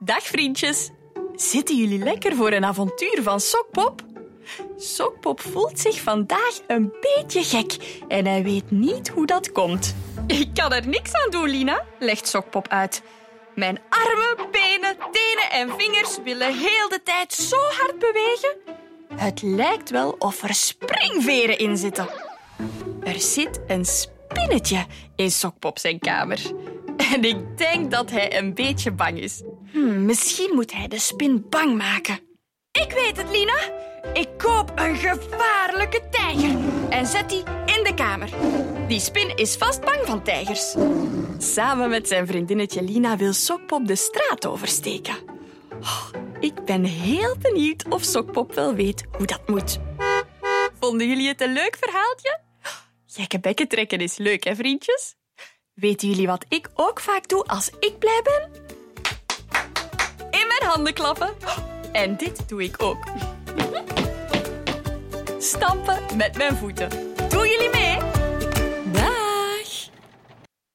Dag vriendjes. Zitten jullie lekker voor een avontuur van Sokpop? Sokpop voelt zich vandaag een beetje gek en hij weet niet hoe dat komt. Ik kan er niks aan doen, Lina, legt Sokpop uit. Mijn armen, benen, tenen en vingers willen heel de tijd zo hard bewegen. Het lijkt wel of er springveren in zitten. Er zit een spinnetje in Sokpop zijn kamer. En ik denk dat hij een beetje bang is. Hmm, misschien moet hij de spin bang maken. Ik weet het, Lina. Ik koop een gevaarlijke tijger en zet die in de kamer. Die spin is vast bang van tijgers. Samen met zijn vriendinnetje Lina wil Sokpop de straat oversteken. Oh, ik ben heel benieuwd of Sokpop wel weet hoe dat moet. Vonden jullie het een leuk verhaaltje? Gekke bekken trekken is leuk, hè, vriendjes? Weten jullie wat ik ook vaak doe als ik blij ben? Handen klappen. En dit doe ik ook. Stampen met mijn voeten.